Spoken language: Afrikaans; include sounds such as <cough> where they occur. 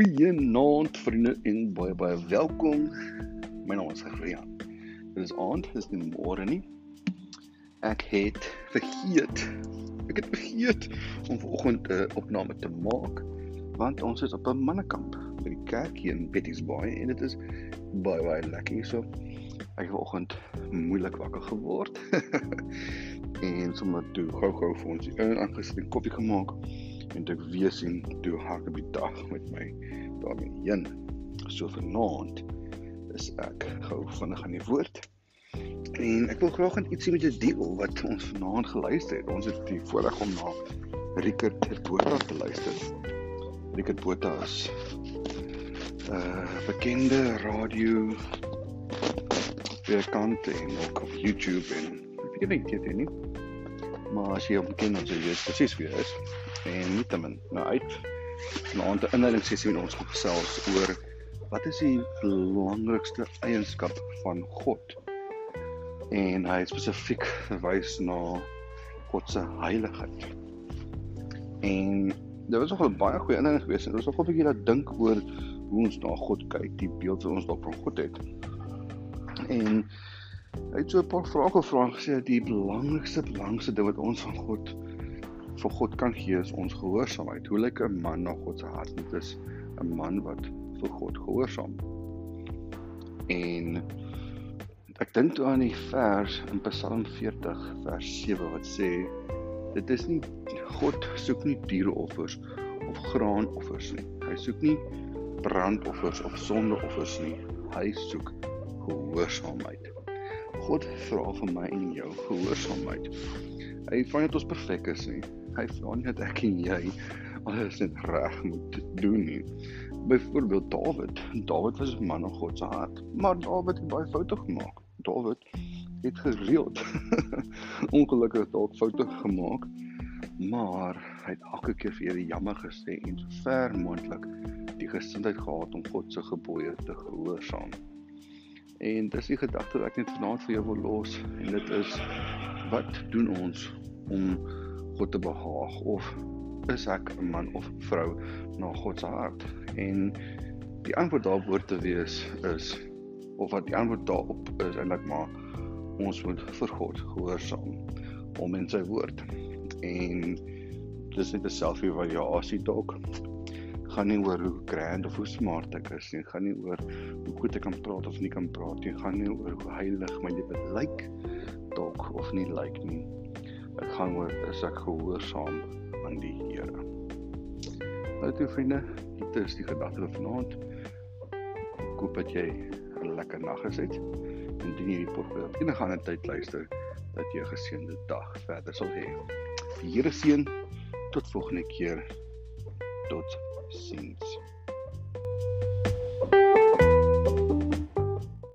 Goeienaand vriende en baie baie welkom. My naam is Rian. Dit is aand, dis nie môre nie. Ek het vergeet. Ek het vergeet om vanoggend 'n opname te maak want ons is op 'n mannekamp by die kerk hier in Betty's Bay en dit is baie baie lekker so. Ek het vanoggend moeilik wakker geword. <laughs> en sommer toe gou-gou vir ons 'n aangesit koffie gemaak en ek weer sien toe hak op die dag met my daarmee heen. So vanaand is ek gou vinnig aan die woord. En ek wil graag net ietsie met jou deel wat ons vanaand geluister het. Ons het die voorreg om na Rickert Botha te luister. Rickert Botha is 'n uh, bekende radio weerkant en ook op YouTube en ek weet nie dit nie. Maar as jy hom ken, dan sê jy presies wie hy is en nietemin nou uit vanaand 'n inleiding sessie met ons gesels oor wat is die belangrikste eienskap van God? En hy spesifiek verwys na God se heiligheid. En dit was nogal baie goeie inleiding geweest en ons het nogal 'n bietjie laat dink oor hoe ons na God kyk die beeld wat ons dalk van God het. En hy het so 'n paar vrae gevra en gesê die belangrikste belangrikste ding wat ons van God vir God kan gee is ons gehoorsaamheid. Hoe lyk 'n man na God se hart? Dit is 'n man wat vir God gehoorsaam. En ek dink toe aan die vers in Psalm 40 vers 7 wat sê dit is nie God soek nie diereoffers of graanoffers nie. Hy soek nie brandoffers of sondeoffers nie. Hy soek gehoorsaamheid. God vra van my en jou gehoorsaamheid. Hy vra net ons perfek is nie hy vra nie dat ek en jy alles net reg moet doen nie. Byvoorbeeld Dawid. Dawid was 'n man van God se hart, maar Dawid het baie foute gemaak. Dawid het gereeld <laughs> ongelukkig dalk foute gemaak, maar hy het elke keer vir Here jammer gesê en so ver moontlik die gesindheid gehad om God se gebooie te gehoorsaam. En dis die gedagte wat ek net vanaand vir jou wil los en dit is wat doen ons om God te behaag of is ek 'n man of vrou na God se hart? En die antwoord daarop te wees is of wat die antwoord daarop is eintlik maar ons moet vir God gehoorsaam om in sy woord. En dis net 'n self-evaluasie dalk gaan nie oor hoe grand of hoe smart ek is nie, gaan nie oor hoe goed ek kan praat of nie kan praat nie, gaan nie oor hoe heilig my lewe lyk dalk of nie lyk nie. Dit gaan oor is ek gehoorsaam aan die Here. Nou toe vriende, dit is die gedagte van vanaand. Ek hoop dat jy 'n lekker nag gesed het en dien hierdie podcast enige ander tyd luister dat jy 'n geseënde dag verder sal hê. Die Here seën tot volgende keer. Tot seeds.